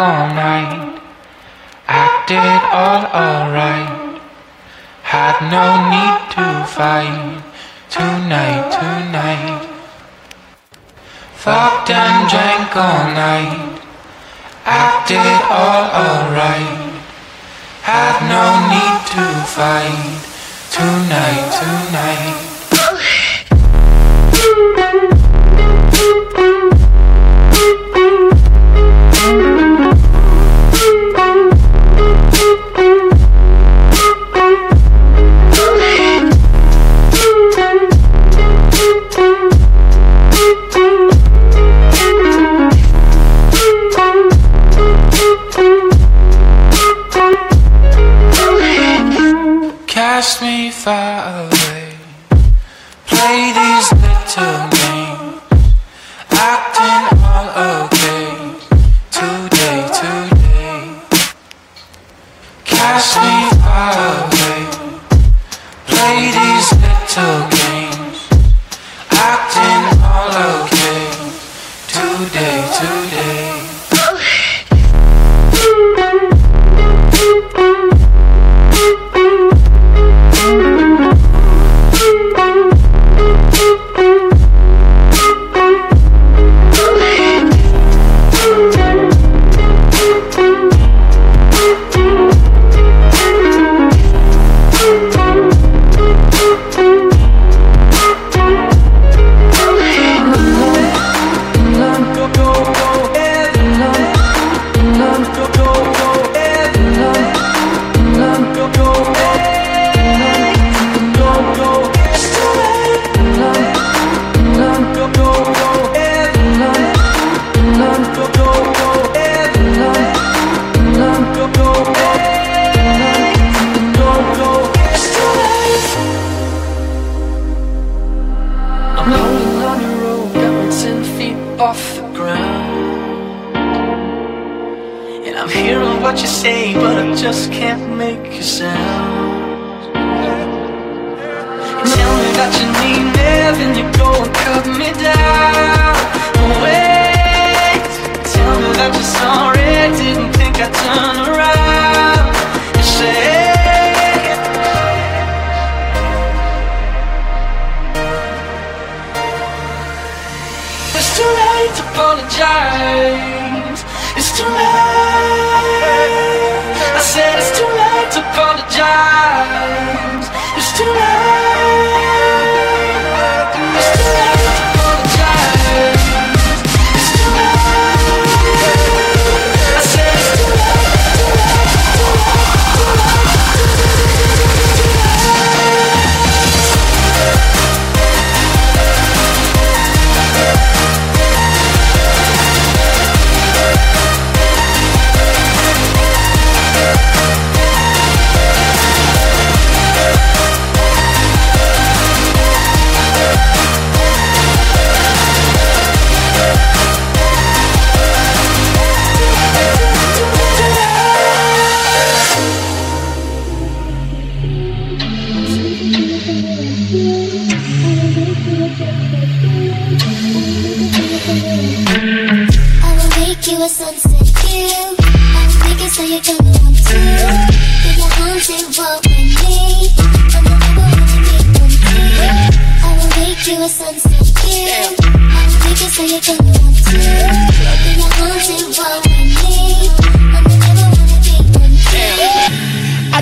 all night, acted all alright. Had no need to fight tonight, tonight. Fucked and drank all night, acted all alright. Had no need to fight tonight, tonight. I'm hearing what you say, but I just can't make a sound. You tell me that you need me, then you go and cut me down. Wait, tell me that you're sorry, didn't think I'd turn around. You say. It's too late to apologize. To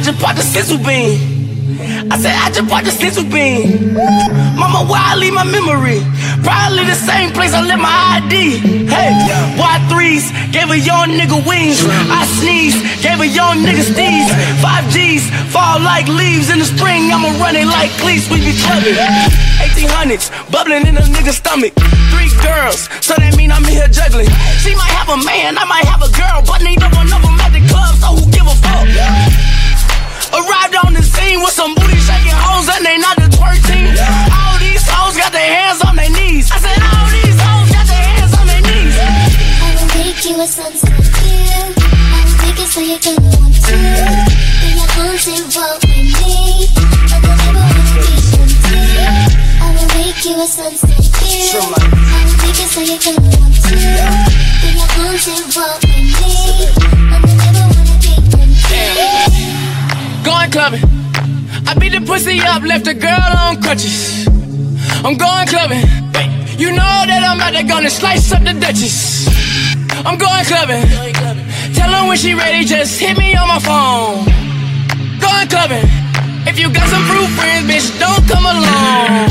just bought the sizzle bean. I said I just bought the sizzle bean. Mama, where I leave my memory? Probably the same place I left my ID. Hey, Y3s gave a young nigga wings. I sneeze, gave a young nigga steez. Five G's fall like leaves in the spring. I'ma run it like cleats, we be clubbing. 1800s bubbling in a nigga's stomach. Three girls, so that mean I'm in here juggling. She might have a man, I might have a girl, but neither one of them at the club, so who give a fuck? Arrived on the scene with some booty shaking hoes and they not the twerk team. All these hoes got their hands on their knees. I said all these hoes got their hands on their knees. I will make you a sunset view. I will make it so you're gonna want to. Get your arms involved with me. I'm the one to be one too. I I will make you a sunset view. I will make it so you're gonna want to. Pussy up, left the girl on crutches. I'm going clubbing. You know that I'm out there gonna slice up the Duchess. I'm going clubbing. Tell her when she ready, just hit me on my phone. Going clubbing. If you got some fruit friends, bitch, don't come along.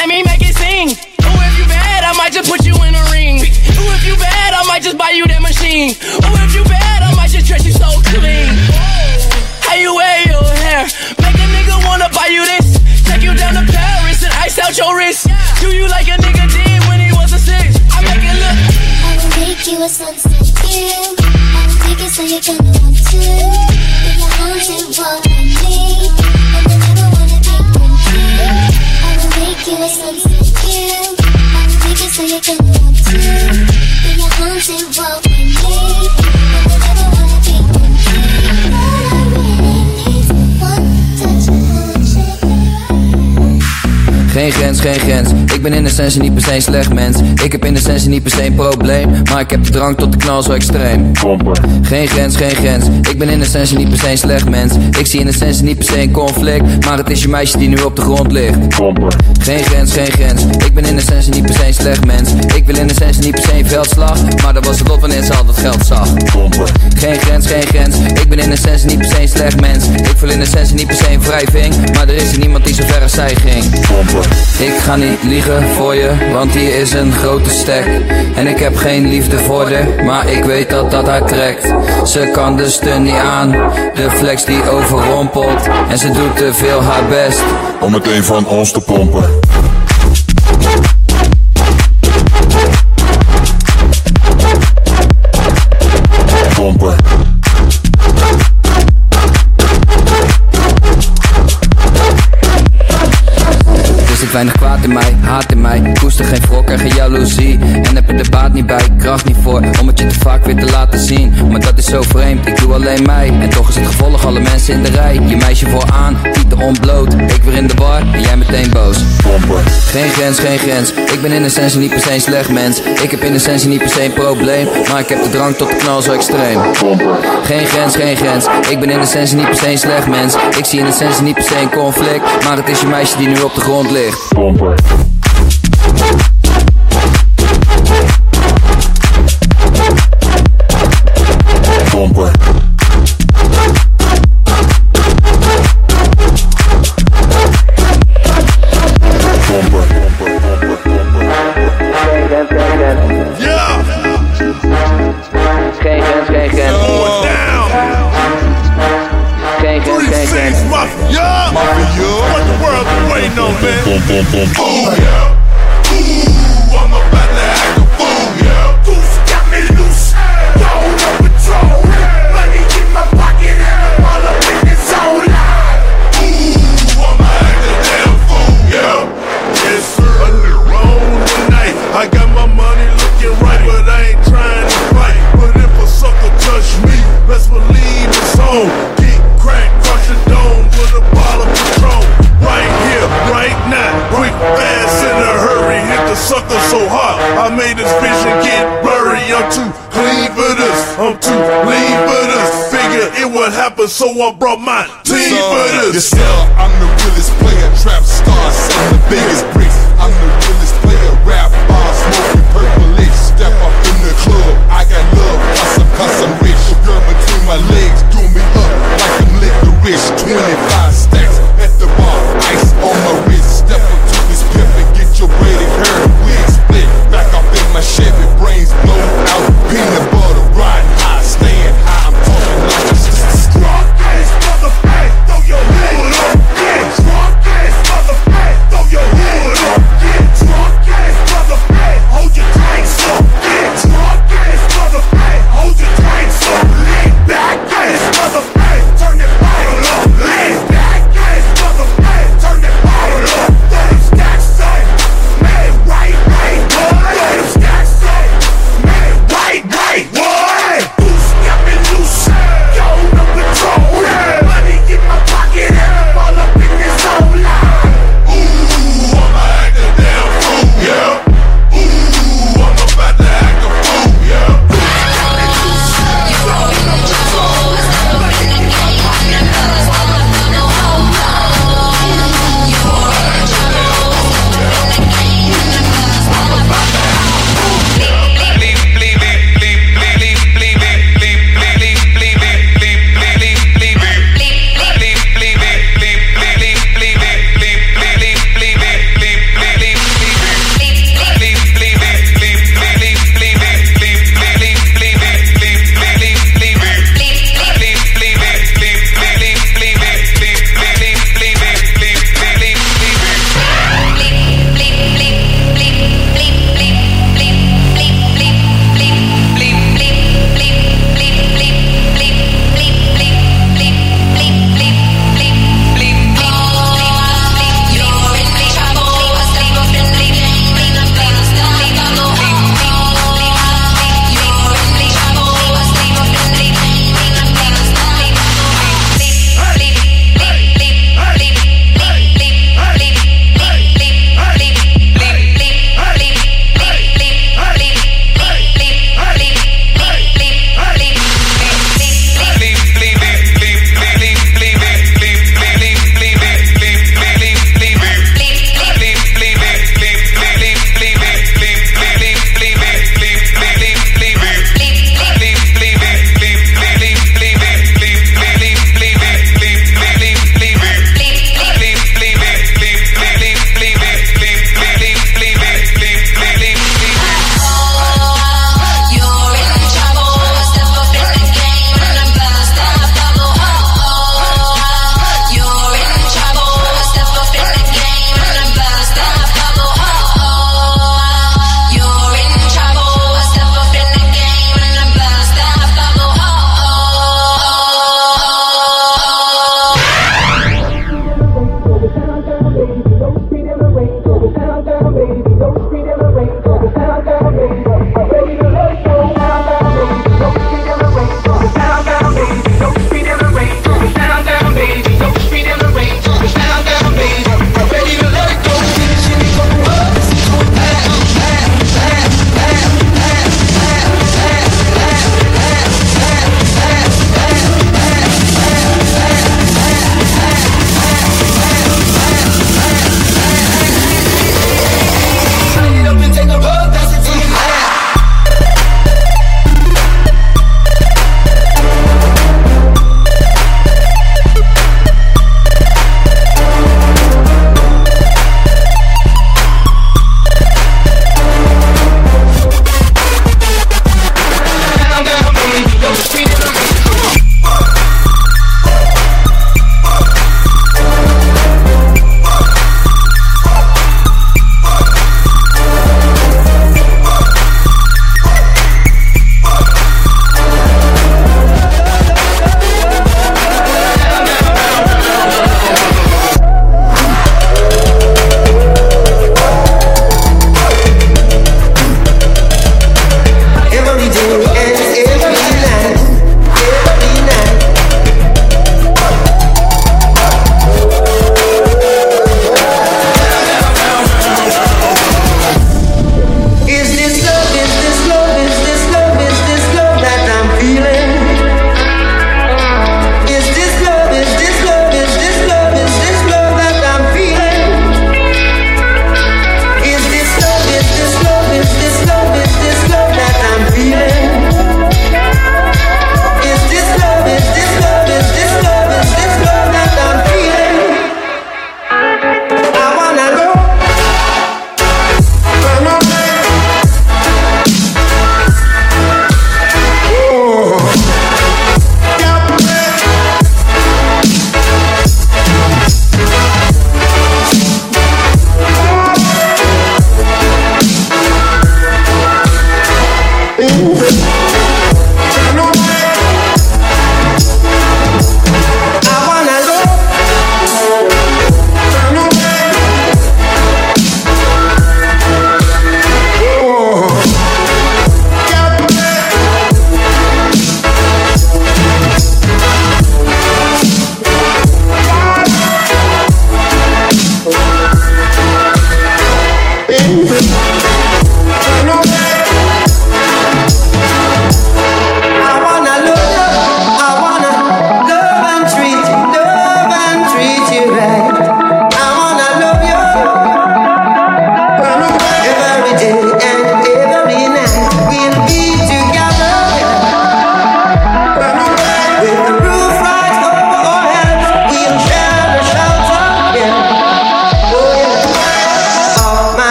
Let me make it sing. Ooh, if you bad, I might just put you in a ring. Ooh, if you bad, I might just buy you that machine. Ooh, if you bad, I might just dress you so clean. How you wear your hair? Wanna buy you this. Take you down to Paris and ice out your wrist. Do you like a nigga did when he was a six? I make it look. I will make you a sunset view. I will make it so you're gonna want to. Then your arms and with me. I'ma never wanna be empty. I will make you a sunset view. I will make it so you're gonna Geen grens, geen grens. Ik ben in essentie niet per se een slecht mens. Ik heb in essentie niet per se een probleem. Maar ik heb de drang tot de knal zo extreem. Geen grens, geen grens. Ik ben in essentie niet per se een slecht mens. Ik zie in essentie niet per se een conflict. Maar het is je meisje die nu op de grond ligt. Geen grens, geen grens. Ik ben in essentie niet per se een slecht mens. Ik wil in essentie niet per se een veldslag. Maar dat was het lot wanneer ze al dat geld zag. Geen grens, geen grens. Ik ben in essentie niet per se een slecht mens. Ik voel in essentie niet per se een wrijving. Maar er is hier niemand die zo ver als zij ging. Ik ga niet liegen voor je, want hier is een grote stek. En ik heb geen liefde voor haar, maar ik weet dat dat haar trekt. Ze kan de stun niet aan, de flex die overrompelt. En ze doet te veel haar best. Om het een van ons te. Pompen. Weinig kwaad in mij, haat in mij. Koester geen wrok en geen jaloezie. En heb er de baat niet bij, kracht niet voor. Om het je te vaak weer te laten zien. Maar dat is zo vreemd, ik doe alleen mij. En toch is het gevolg alle mensen in de rij. Je meisje vooraan, tieten ontbloot. Ik weer in de bar en jij meteen boos. Pompen. Geen grens, geen grens. Ik ben in essentie niet per se een slecht mens. Ik heb in essentie niet per se een probleem. Maar ik heb de drang tot de knal zo extreem. Geen grens, geen grens. Ik ben in essentie niet per se een slecht mens. Ik zie in essentie niet per se een conflict. Maar het is je meisje die nu op de grond ligt. Pompen. Pompen. Happen, so I brought my team for this. Yourself, I'm the realest player, trap star, selling the biggest bricks. I'm the realest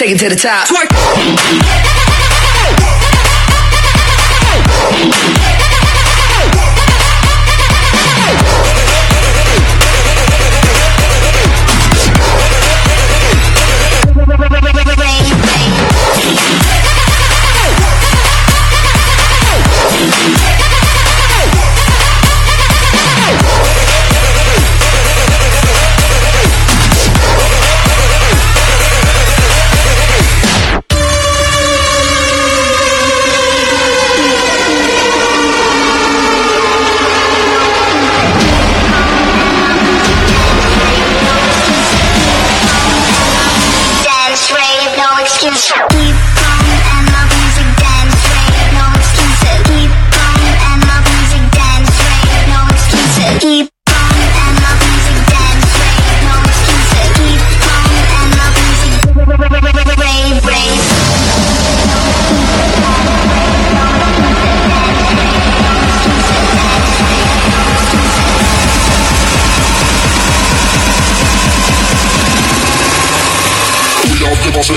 take it to the top. Twerk.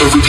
Every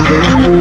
Música